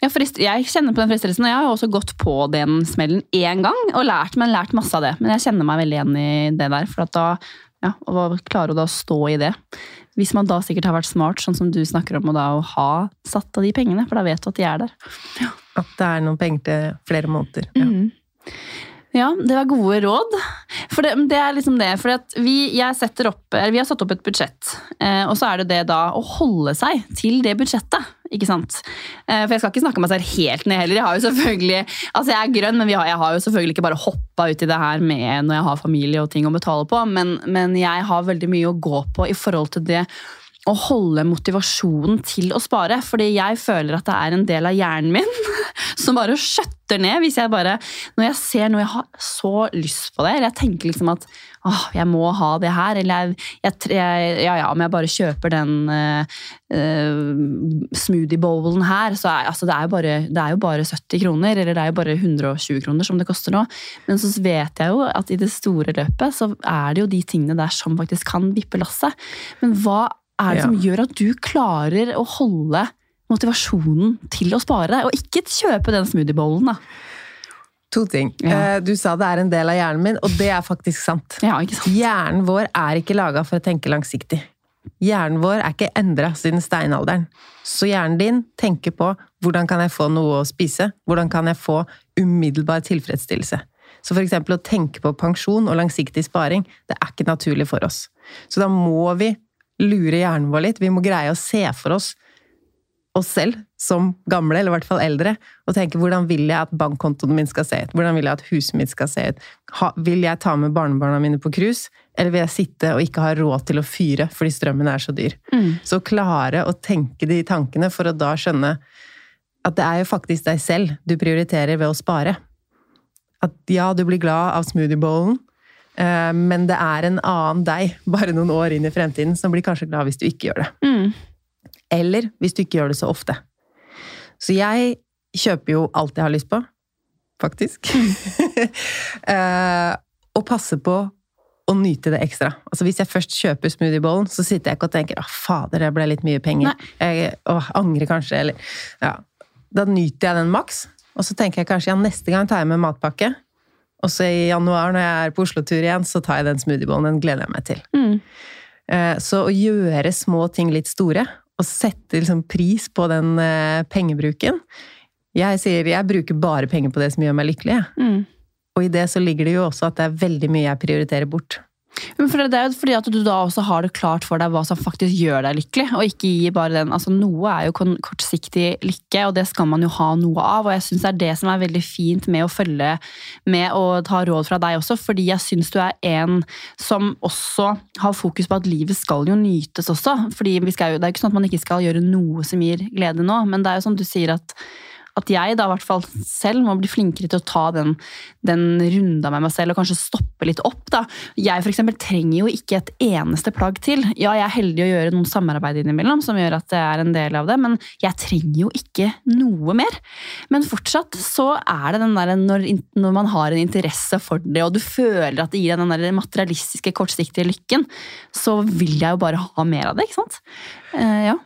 Ja, frist, jeg kjenner på den fristelsen, og jeg har også gått på den smellen én gang og lært, men lært masse av det. Men jeg kjenner meg veldig igjen i det der, for at da ja, og klarer å da stå i det. Hvis man da sikkert har vært smart, sånn som du snakker om, og da å ha satt av de pengene, for da vet du at de er der. at det er noen penger til flere måneder. Ja. Mm. Ja, det var gode råd. For det, det er liksom det. For at vi, jeg opp, eller vi har satt opp et budsjett, eh, og så er det det da å holde seg til det budsjettet. Ikke sant? Eh, for jeg skal ikke snakke meg selv helt ned heller. Jeg har jo selvfølgelig, altså jeg er grønn, men jeg har jo selvfølgelig ikke bare hoppa ut i det her med når jeg har familie og ting å betale på, men, men jeg har veldig mye å gå på i forhold til det å holde motivasjonen til å spare. Fordi jeg føler at det er en del av hjernen min som bare skjøtter ned hvis jeg bare Når jeg ser noe jeg har så lyst på det, eller jeg tenker liksom at åh, jeg må ha det her, eller jeg, jeg, ja, ja, om jeg bare kjøper den uh, smoothie bowlen her, så er altså, det, er jo bare, det er jo bare 70 kroner, eller det er jo bare 120 kroner som det koster nå. Men så vet jeg jo at i det store løpet så er det jo de tingene der som faktisk kan vippe lasset. Men hva er det Ja. som gjør at du klarer å holde motivasjonen til å spare, og ikke kjøpe den smoothiebollen, da? To ting. Ja. Eh, Du sa det er en del av hjernen min, og det er faktisk sant. Ja, ikke sant? Hjernen vår er ikke laga for å tenke langsiktig. Hjernen vår er ikke endra siden steinalderen. Så hjernen din tenker på hvordan kan jeg få noe å spise? Hvordan kan jeg få umiddelbar tilfredsstillelse? Så eksempel å tenke på pensjon og langsiktig sparing, det er ikke naturlig for oss. Så da må vi lure hjernen vår litt. Vi må greie å se for oss oss selv som gamle, eller i hvert fall eldre, og tenke hvordan vil jeg at bankkontoen min skal se ut? Hvordan vil jeg at huset mitt skal se ut? Ha, vil jeg ta med barnebarna mine på cruise, eller vil jeg sitte og ikke ha råd til å fyre fordi strømmen er så dyr? Mm. Så klare å tenke de tankene for å da skjønne at det er jo faktisk deg selv du prioriterer ved å spare. At ja, du blir glad av smoothiebowlen, men det er en annen deg, bare noen år inn i fremtiden, som blir kanskje glad hvis du ikke gjør det. Mm. Eller hvis du ikke gjør det så ofte. Så jeg kjøper jo alt jeg har lyst på, faktisk. Eh, og passer på å nyte det ekstra. Altså Hvis jeg først kjøper smoothiebollen, så sitter jeg ikke og tenker 'Å, fader, det ble litt mye penger. Jeg åh, angrer kanskje, eller ja. Da nyter jeg den maks, og så tenker jeg kanskje ja, neste gang tar jeg med matpakke. Og så i januar, når jeg er på Oslo-tur igjen, så tar jeg den smoothiebowlen. Den gleder jeg meg til. Mm. Eh, Så å gjøre små ting litt store, og sette liksom pris på den eh, pengebruken Jeg sier jeg bruker bare penger på det som gjør meg lykkelig. Mm. Og i det så ligger det jo også at det er veldig mye jeg prioriterer bort. Men det er jo fordi at du da også har det klart for deg hva som faktisk gjør deg lykkelig, og ikke gi bare den altså Noe er jo kortsiktig lykke, og det skal man jo ha noe av. Og jeg syns det er det som er veldig fint med å følge med og ta råd fra deg også, fordi jeg syns du er en som også har fokus på at livet skal jo nytes også. fordi jo, Det er jo ikke sånn at man ikke skal gjøre noe som gir glede nå, men det er jo som du sier at at jeg da i hvert fall selv må bli flinkere til å ta den, den runda med meg selv og kanskje stoppe litt opp. da. Jeg for eksempel trenger jo ikke et eneste plagg til. Ja, jeg er heldig å gjøre noen samarbeid innimellom som gjør at det er en del av det, men jeg trenger jo ikke noe mer. Men fortsatt så er det den der når, når man har en interesse for det, og du føler at det gir deg den der materialistiske, kortsiktige lykken, så vil jeg jo bare ha mer av det, ikke sant? Uh, ja.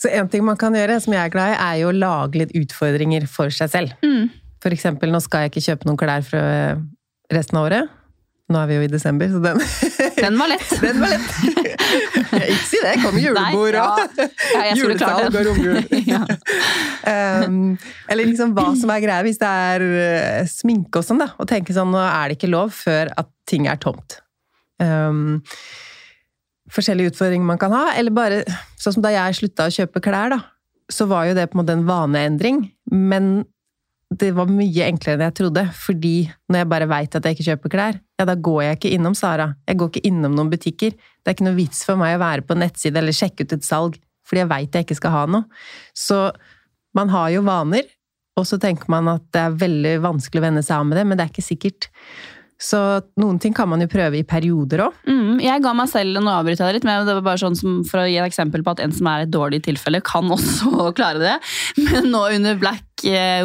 Så en ting man kan gjøre, som jeg er glad i, er jo å lage litt utfordringer for seg selv. Mm. For eksempel, nå skal jeg ikke kjøpe noen klær for resten av året. Nå er vi jo i desember, så den Den var lett. Den var lett! ikke si det, kommer julebord og ja. Ja, jeg julesalg og romjul. Ja. Um, eller liksom hva som er greia, hvis det er uh, sminke og sånn, da. Og tenke sånn, nå er det ikke lov før at ting er tomt. Um, forskjellige utfordringer man kan ha, eller bare sånn som da jeg slutta å kjøpe klær, da. Så var jo det på en måte en vaneendring, men det var mye enklere enn jeg trodde. Fordi når jeg bare veit at jeg ikke kjøper klær, ja, da går jeg ikke innom Sara. Jeg går ikke innom noen butikker. Det er ikke noe vits for meg å være på nettside eller sjekke ut et salg, fordi jeg veit jeg ikke skal ha noe. Så man har jo vaner, og så tenker man at det er veldig vanskelig å venne seg av med det, men det er ikke sikkert. Så noen ting kan man jo prøve i perioder òg. Mm, jeg ga meg selv Nå avbryter jeg litt, men det var bare sånn som, for å gi et eksempel på at en som er i et dårlig tilfelle, kan også klare det. Men nå under Black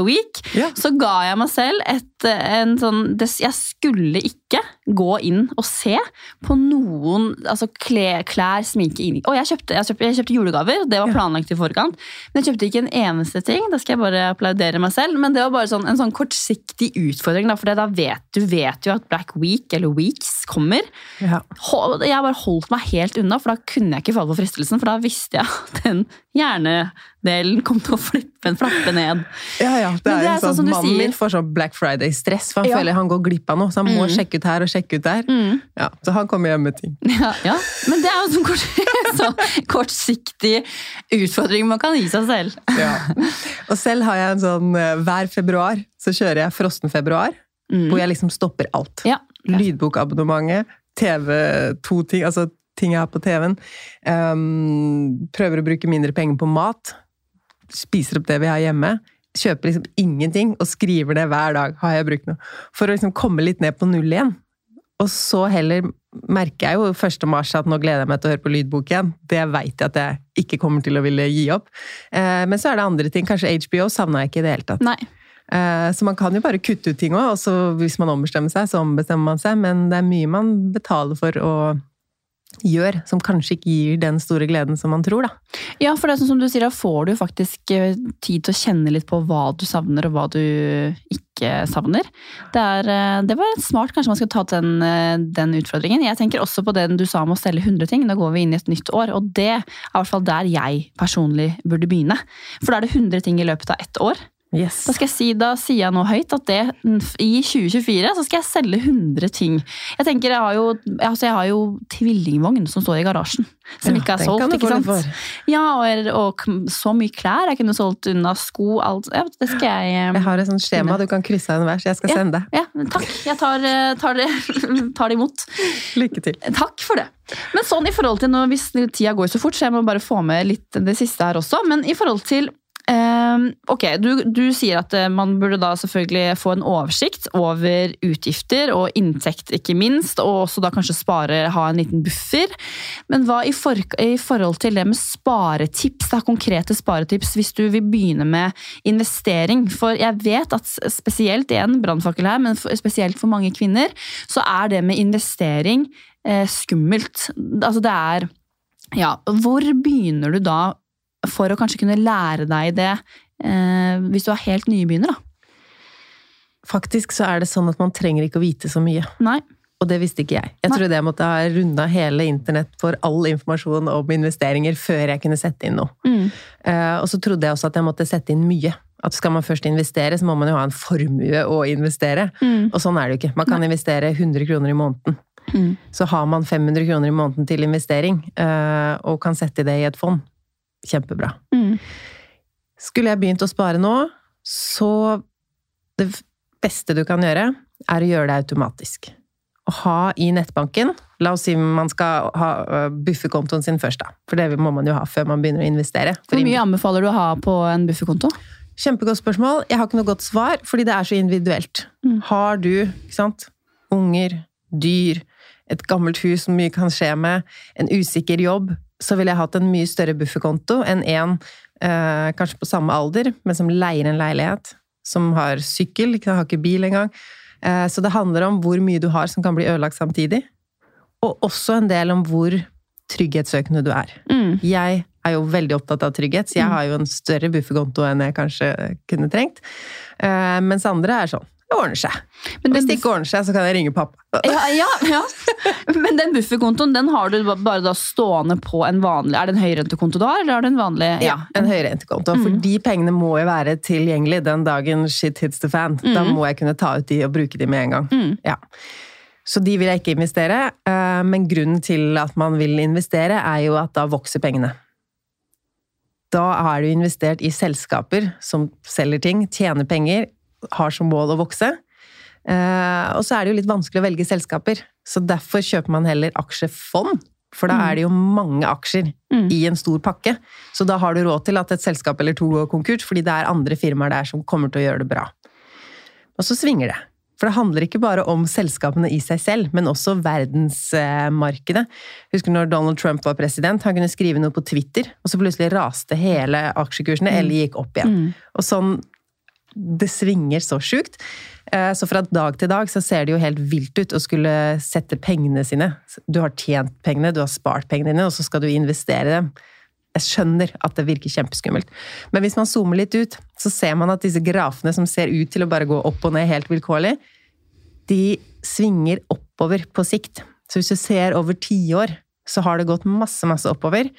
Week Ja. så ga jeg meg selv et, eh, en sånn Jeg skulle ikke gå inn og se på noen altså klær, klær, sminke inn. Og jeg kjøpte, jeg, kjøpte, jeg kjøpte julegaver, det var planlagt i forkant. Men jeg kjøpte ikke en eneste ting. Da skal jeg bare applaudere meg selv. Men det var bare sånn, en sånn kortsiktig utfordring. Da, for da vet du vet jo at Black Week eller Weeks kommer. Ja. Jeg bare holdt meg helt unna, for da kunne jeg ikke falle for fristelsen. For da visste jeg at den hjernedelen kom til å flippe en flappe ned. Ja, ja. Det er, det er sånn sånn, Mannen min får sånn Black Friday-stress, for han Ja. føler han går glipp av noe. Så han må Mm. sjekke ut her og sjekke ut der. Mm. Ja, så han kommer hjem med ting. Ja, ja. Men det er jo sånn kort, sånn kortsiktig utfordring man kan gi seg selv. Og selv har jeg en sånn eh, Hver februar så kjører jeg frossen februar, Mm. hvor jeg liksom stopper alt. Ja. Lydbokabonnementet, TV, to ting, altså ting jeg har på TV-en. Um, prøver å bruke mindre penger på mat. Spiser opp det vi har hjemme. Kjøper liksom ingenting og skriver det hver dag. Har jeg brukt noe? For å liksom komme litt ned på null igjen. Og så heller merker jeg jo 1. mars at nå gleder jeg meg til å høre på lydbok igjen. Det veit jeg at jeg ikke kommer til å ville gi opp. Eh, men så er det andre ting. Kanskje HBO savna jeg ikke i det hele tatt. Nei. Eh, Så man kan jo bare kutte ut ting òg, og så hvis man ombestemmer seg, så ombestemmer man seg, men det er mye man betaler for å gjøre, som kanskje ikke gir den store gleden som man tror, da. Ja, for det er sånn som du sier, da får du faktisk eh, tid til å kjenne litt på hva du savner, og hva du ikke savner. Det, er, eh, det var smart, kanskje man skal ta den, eh, den utfordringen. Jeg tenker også på den du sa om å selge 100 ting. Da går vi inn i et nytt år, og det er i hvert fall der jeg personlig burde begynne. For da er det 100 ting i løpet av ett år. Yes. Da, skal jeg si, da sier jeg nå høyt at det, i 2024 så skal jeg selge 100 ting. Jeg tenker, jeg har jo, altså jeg har jo tvillingvogn som står i garasjen, som Ja, ikke er solgt. ikke sant? Ja, og, og så mye klær jeg kunne solgt unna sko, alt. Ja, det skal jeg Jeg har et sånt skjema du kan krysse av hver, jeg skal Ja. sende deg. Ja, takk. Jeg tar, eh, tar, det, tar det imot. Lykke til. Takk for det. Men sånn i forhold til nå, hvis tida går så fort, så jeg må bare få med litt det siste her også. Men i forhold til eh, Ok, du, du sier at eh, man burde da selvfølgelig få en oversikt over utgifter og inntekt, ikke minst, og også da kanskje spare, ha en liten buffer. Men hva i, for, i forhold til det med sparetips, da, konkrete sparetips, hvis du vil begynne med investering? For jeg vet at spesielt, en brannfakkel her, men spesielt for mange kvinner, så er det med investering eh, skummelt. Altså det er Ja, hvor begynner du da for å kanskje kunne lære deg det eh, hvis du er helt nybegynner, da? Faktisk så er det sånn at man trenger ikke å vite så mye. Nei. Og det visste ikke jeg. Jeg Nei. trodde jeg måtte ha runda hele internett for all informasjon om investeringer før jeg kunne sette inn noe. Mm. Eh, og så trodde jeg også at jeg måtte sette inn mye. At skal man først investere, så må man jo ha en formue å investere. Mm. Og sånn er det jo ikke. Man kan investere 100 kroner i måneden. Mm. Så har man 500 kroner i måneden til investering, eh, og kan sette det i et fond. Kjempebra. Mm. Skulle jeg begynt å spare nå, så Det beste du kan gjøre, er å gjøre det automatisk. Å ha i nettbanken La oss si man skal ha bufferkontoen sin først, da. For det må man jo ha før man begynner å investere. Hvor mye anbefaler du å ha på en bufferkonto? Kjempegodt spørsmål. Jeg har ikke noe godt svar, fordi det er så individuelt. Mm. Har du ikke sant, unger, dyr, et gammelt hus som mye kan skje med, en usikker jobb, så ville jeg hatt en mye større bufferkonto enn en eh, kanskje på samme alder, men som leier en leilighet, som har sykkel, ikke har ikke bil engang. Eh, så det handler om hvor mye du har som kan bli ødelagt samtidig, og også en del om hvor trygghetssøkende du er. Mm. Jeg er jo veldig opptatt av trygghet, så jeg har jo en større bufferkonto enn jeg kanskje kunne trengt. Eh, mens andre er sånn det ordner seg. Men Hvis det ikke ordner seg, så kan jeg ringe pappa. Ja, ja, ja. Men den bufferkontoen den har du bare da stående på en vanlig Er det en høyrentekonto du har, eller har du en vanlig? Ja, en høyrentekonto. For Mm. de pengene må jo være tilgjengelig den dagen shit hits the fan. Da Mm. må jeg kunne ta ut de og bruke de med en gang. Mm. Ja. Så de vil jeg ikke investere, eh, men grunnen til at man vil investere, er jo at da vokser pengene. Da er du investert i selskaper som selger ting, tjener penger, har som mål å vokse. Eh, Og så er det jo litt vanskelig å velge selskaper, så derfor kjøper man heller aksjefond. For da Mm. er det jo mange aksjer Mm. i en stor pakke. Så da har du råd til at et selskap eller to går konkurs, fordi det er andre firmaer der som kommer til å gjøre det bra. Og så svinger det. For det handler ikke bare om selskapene i seg selv, men også verdensmarkedet. Husker når Donald Trump var president? Han kunne skrive noe på Twitter, og så plutselig raste hele aksjekursene, eller gikk opp igjen. Og sånn Det svinger så sjukt. Eh, Så fra dag til dag så ser det jo helt vilt ut å skulle sette pengene sine. Du har tjent pengene, du har spart pengene dine, og så skal du investere dem. Jeg skjønner at det virker kjempeskummelt. Men hvis man zoomer litt ut, så ser man at disse grafene som ser ut til å bare gå opp og ned helt vilkårlig, de svinger oppover på sikt. Så hvis du ser over tiår, så har det gått masse, masse oppover.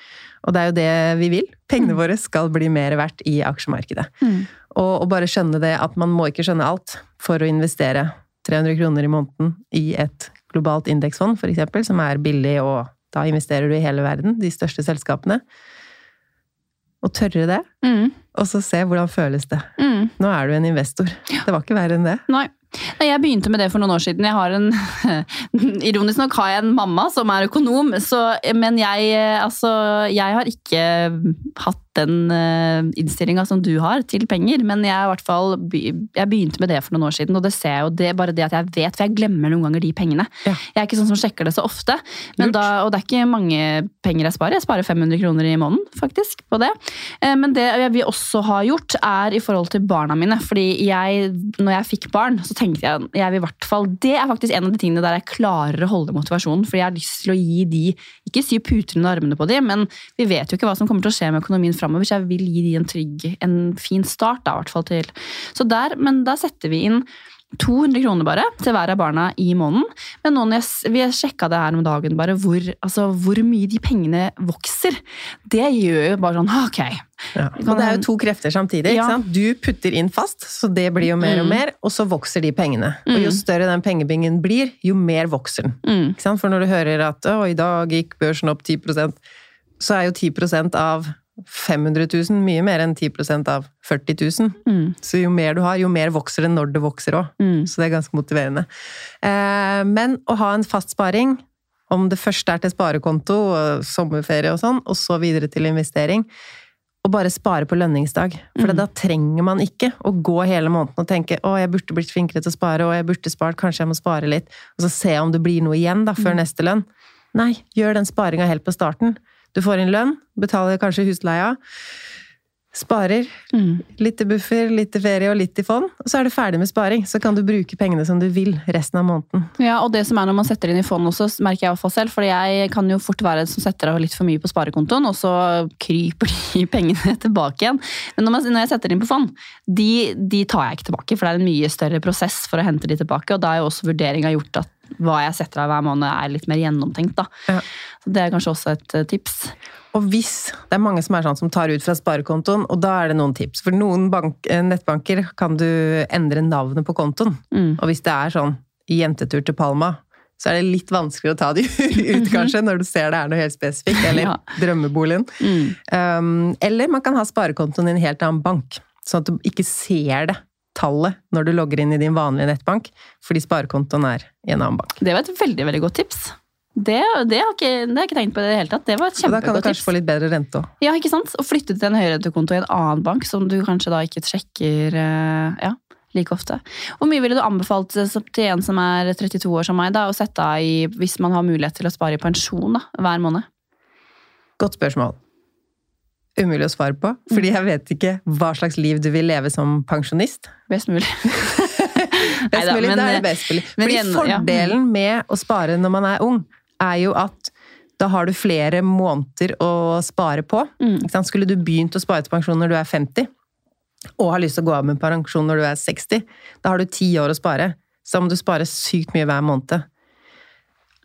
Og det er jo det vi vil. Pengene våre skal bli mer verdt i aksjemarkedet. Og, og bare skjønne det at man må ikke skjønne alt for å investere 300 kroner i måneden i et globalt indeksfond, eksempel, som er billig, og da investerer du i hele verden, de største selskapene. Og tørre det, Mm. og så se hvordan føles det. Mm. Nå er du en investor. Det var ikke verre enn det. Nei. Jeg begynte med det for noen år siden. Jeg har en, Ironisk nok har jeg en mamma som er økonom, så, men jeg, eh, altså, jeg har ikke hatt den uh, innstillinga som du har til penger. Men jeg, er i hvert fall, jeg begynte med det for noen år siden, og det ser jeg jo det, bare det at jeg vet, for jeg glemmer noen ganger de pengene. Ja. Jeg er ikke sånn som sjekker det så ofte, men da, og det er ikke mange penger jeg sparer. Jeg sparer 500 kroner i måneden faktisk på det. Eh, Men det vi også har gjort, er i forhold til barna mine. Fordi jeg, når jeg fikk barn, så tenkte jeg jeg vil i hvert fall Det er faktisk en av de tingene der jeg klarer å holde motivasjonen. For jeg har lyst til å gi de Ikke sy puter under armene på de, men vi vet jo ikke hva som kommer til å skje med økonomien framover, så jeg vil gi de en trygg, en fin start, da, i hvert fall til. Så der, men da setter vi inn 200 kroner bare til hver av barna i måneden. Men nå når jeg, vi sjekka det her om dagen, bare hvor, altså, hvor mye de pengene vokser. Det gjør jo bare sånn ok. Ja. Og det er jo to krefter samtidig. Ja. ikke sant? Du putter inn fast, så det blir jo mer og Mm. mer, og så vokser de pengene. Og jo Mm. større den pengebingen blir, jo mer vokser den. Mm. Ikke sant? For når du hører at å, i dag gikk børsen opp 10% så er jo 10% av 500 000 mye mer enn 10% av 40 000. Mm. Så jo mer du har, jo mer vokser det når det vokser òg. Mm. Så det er ganske motiverende. Eh, men å ha en fast sparing, om det første er til sparekonto, og sommerferie og sånn, og så videre til investering, og bare spare på lønningsdag. For Mm. da trenger man ikke å gå hele måneden og tenke å, jeg burde blitt flinkere til å spare, og jeg burde spart, kanskje jeg må spare litt, og så se om det blir noe igjen da, før Mm. neste lønn. Nei, gjør den sparinga helt på starten. Du får inn lønn, betaler kanskje husleia, sparer, Mm. litt til buffer, litt til ferie og litt til fond, og så er du ferdig med sparing. Så kan du bruke pengene som du vil resten av måneden. Ja, og det som er når man setter inn i fond også, merker jeg i hvert fall selv, For jeg kan jo fort være en som setter av litt for mye på sparekontoen, og så kryper de pengene tilbake igjen. Men når, man, når jeg setter inn på fond, de, de tar jeg ikke tilbake, for det er en mye større prosess for å hente de tilbake, og da er jo også vurderinga gjort at hva jeg setter av hver måned er litt mer gjennomtenkt. Da. Ja. Så det er kanskje også et eh, tips. Og hvis det er mange som er sånn som tar ut fra sparekontoen, og da er det noen tips. For noen bank, eh, nettbanker kan du endre navnet på kontoen. Mm. Og hvis det er sånn jentetur til Palma, så er det litt vanskelig å ta de ut, kanskje, når du ser det er noe helt spesifikt. Eller Ja. drømmeboligen. Mm. Um, eller man kan ha sparekontoen i en helt annen bank, sånn at du ikke ser det tallet når du logger inn i din vanlige nettbank, fordi sparekontoen er i en annen bank. Det var et veldig veldig godt tips. Det, det, har ikke, det har jeg ikke tenkt på i det hele tatt. Det var et kjempegodt tips. da kan du kanskje tips. få litt bedre rente òg. Ja, ikke sant? Å flytte til en høyrentekonto i en annen bank som du kanskje da ikke sjekker eh, ja, like ofte. Hvor mye ville du anbefalt eh, til en som er 32 år som meg, da, å sette av i, hvis man har mulighet til å spare i pensjon da, hver måned? Godt spørsmål. Umulig å svare på, fordi jeg vet ikke hva slags liv du vil leve som pensjonist. Best mulig. Best Neida, mulig, men, det er eh, det best mulig. men Fordi igjen, ja. fordelen med å spare når man er ung, er jo at da har du flere måneder å spare på. Mm. Skulle du begynt å spare til pensjon når du er 50, og har lyst til å gå av med pensjon når du er 60, da har du ti år å spare. Så må du spare sykt mye hver måned.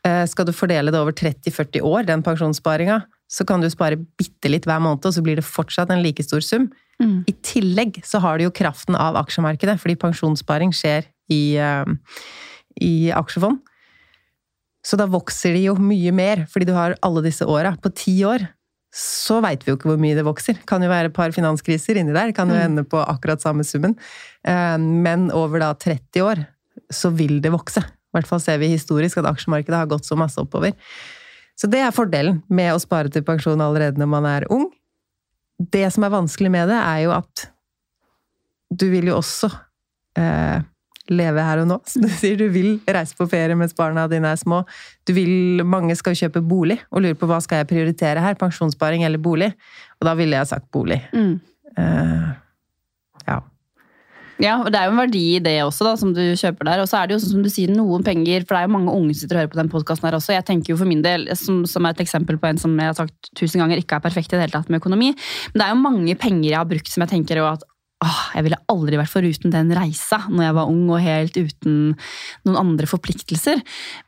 Eh, Skal du fordele det over 30-40 år, den pensjonssparinga, så kan du spare bitte litt hver måned, og så blir det fortsatt en like stor sum. Mm. I tillegg så har du jo kraften av aksjemarkedet, fordi pensjonssparing skjer i, eh, i aksjefond. Så da vokser de jo mye mer, fordi du har alle disse åra. På ti år så veit vi jo ikke hvor mye det vokser. Kan jo være et par finanskriser inni der, kan jo Mm. ende på akkurat samme summen. Eh, Men over da 30 år så vil det vokse. I hvert fall ser vi historisk at aksjemarkedet har gått så masse oppover. Så det er fordelen med å spare til pensjon allerede når man er ung. Det som er vanskelig med det, er jo at du vil jo også eh, leve her og nå. Så du sier du vil reise på ferie mens barna dine er små. Du vil, mange skal kjøpe bolig og lurer på hva skal jeg prioritere her, pensjonssparing eller bolig. Og da ville jeg sagt bolig. Mm. Uh, ja. Ja, og det er jo en verdi i det også, da, som du kjøper der. Og så er det jo sånn som du sier, noen penger, for det er jo mange unge som sitter og hører på den podkasten her også. Jeg tenker jo for min del, som, som er et eksempel på en som jeg har sagt tusen ganger ikke er perfekt i det hele tatt med økonomi, men det er jo mange penger jeg har brukt som jeg tenker jo at åh, jeg ville aldri vært foruten den reisa når jeg var ung og helt uten noen andre forpliktelser.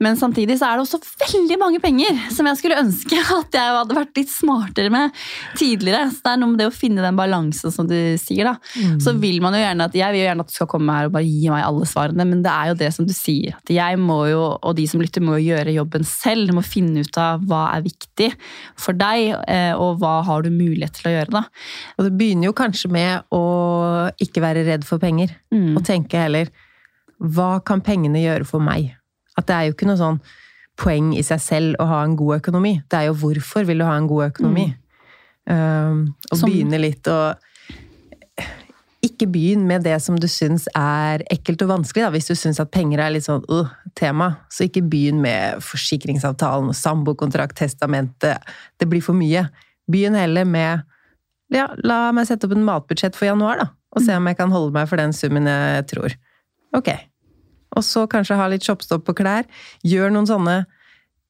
Men samtidig så er det også veldig mange penger som jeg skulle ønske at jeg hadde vært litt smartere med tidligere. Så det er noe med det å finne den balansen som du sier, da. Så vil man jo gjerne at jeg vil jo gjerne at du skal komme her og bare gi meg alle svarene, men det er jo det som du sier. At jeg må jo, og de som lytter, må jo gjøre jobben selv. Du må finne ut av hva er viktig for deg, eh, og hva har du mulighet til å gjøre, da. Og det begynner jo kanskje med å ikke være redd for penger. Mm. Og tenke heller hva kan pengene gjøre for meg? At det er jo ikke noe sånn poeng i seg selv å ha en god økonomi. Det er jo hvorfor vil du ha en god økonomi? Um, og Som- begynne litt å Ikke begynn med det som du syns er ekkelt og vanskelig. Da. Hvis du syns at penger er litt sånn uh, tema, så ikke begynn med forsikringsavtalen, samboerkontrakt, testamentet. Det blir for mye. Begynn heller med ja, la meg sette opp en matbudsjett for januar, da. Og se om jeg kan holde meg for den summen jeg tror. Ok. Og så kanskje ha litt shopstopp på klær. Gjør noen sånne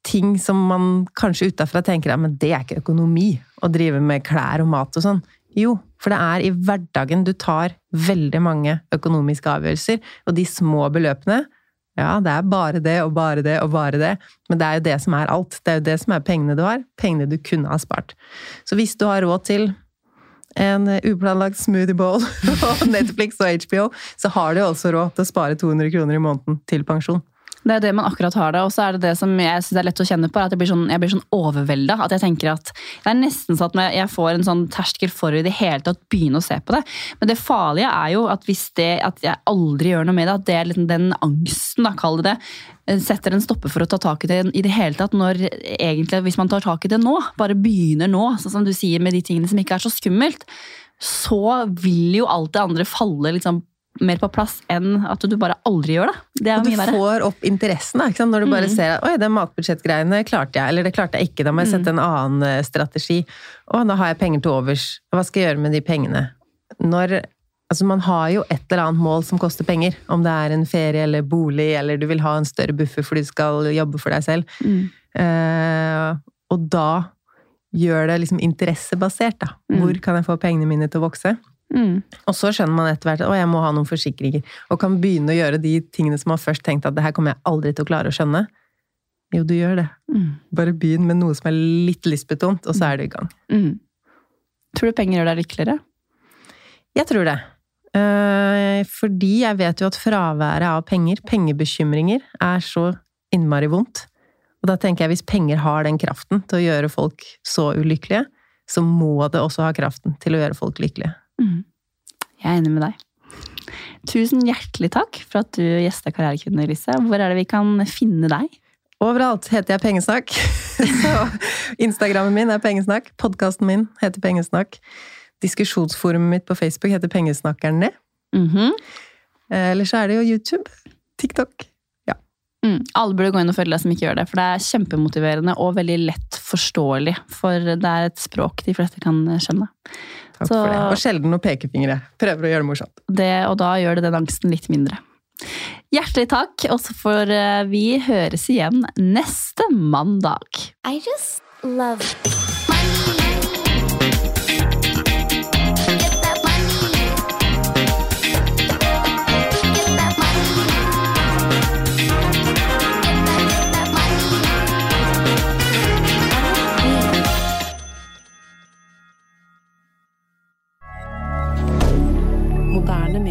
ting som man kanskje utafra tenker ja, men det er ikke økonomi å drive med klær og mat og sånn. Jo, for det er i hverdagen du tar veldig mange økonomiske avgjørelser, og de små beløpene ja, det er bare det og bare det og bare det, men det er jo det som er alt. Det er jo det som er pengene du har, pengene du kunne ha spart. Så hvis du har råd til en uplanlagt smoothie bowl og Netflix og HBO, så har du også råd til å spare 200 kroner i måneden til pensjon. Det er det man akkurat har det, og så er det det som jeg synes er lett å kjenne på, at jeg blir sånn, jeg sånn overvelda. At jeg tenker at det er nesten sånn at jeg får en sånn terskel for i det hele tatt begynne å se på det. Men det farlige er jo at hvis det, at jeg aldri gjør noe med det, at det er liksom den angsten, da, kall det det, setter en stopper for å ta tak i det i det hele tatt, når egentlig, hvis man tar tak i det nå, bare begynner nå, sånn som du sier med de tingene som ikke er så skummelt, så vil jo alt det andre falle liksom mer på plass enn at du bare aldri gjør det. Det Og du får opp interessen da, når du bare Mm. ser at oi, den matbudsjettgreiene klarte jeg, eller det klarte jeg ikke, da må jeg sette en annen eh, strategi. Å, da har jeg penger til overs. Hva skal jeg gjøre med de pengene? Når Altså, man har jo et eller annet mål som koster penger. Om det er en ferie eller bolig, eller du vil ha en større buffer fordi du skal jobbe for deg selv. Mm. Eh, og da gjør det liksom interessebasert, da. Mm. Hvor kan jeg få pengene mine til å vokse? Mm. Og så skjønner man etter hvert at jeg må ha noen forsikringer, og kan begynne å gjøre de tingene som man først tenkte at det her kommer jeg aldri til å klare å skjønne. Jo, du gjør det. Mm. Bare begynn med noe som er litt lystbetont, og så er du i gang. Mm. Tror du penger gjør deg lykkeligere? Jeg tror det. Eh, fordi jeg vet jo at fraværet av penger, pengebekymringer, er så innmari vondt. Og da tenker jeg hvis penger har den kraften til å gjøre folk så ulykkelige, så må det også ha kraften til å gjøre folk lykkelige. Mm. Jeg er enig med deg. Tusen hjertelig takk for at du gjesta Karrierekvinner, Lise. Hvor er det vi kan finne deg? Overalt heter jeg Pengesnakk. Så Instagrammen min er Pengesnakk. Podkasten min heter Pengesnakk. Diskusjonsforumet mitt på Facebook heter Pengesnakkerne. Mm -hmm. Eller så er det jo YouTube. TikTok. Mm. Alle burde gå inn og følge deg som ikke gjør det, for det er kjempemotiverende og veldig lett forståelig. For det er et språk de fleste kan skjønne. Takk Så- for det. Og sjelden noen pekefingre. Prøver å gjøre det morsomt. Det, og da gjør det den angsten litt mindre. Hjertelig takk, og så får eh, vi høres igjen neste mandag. I just love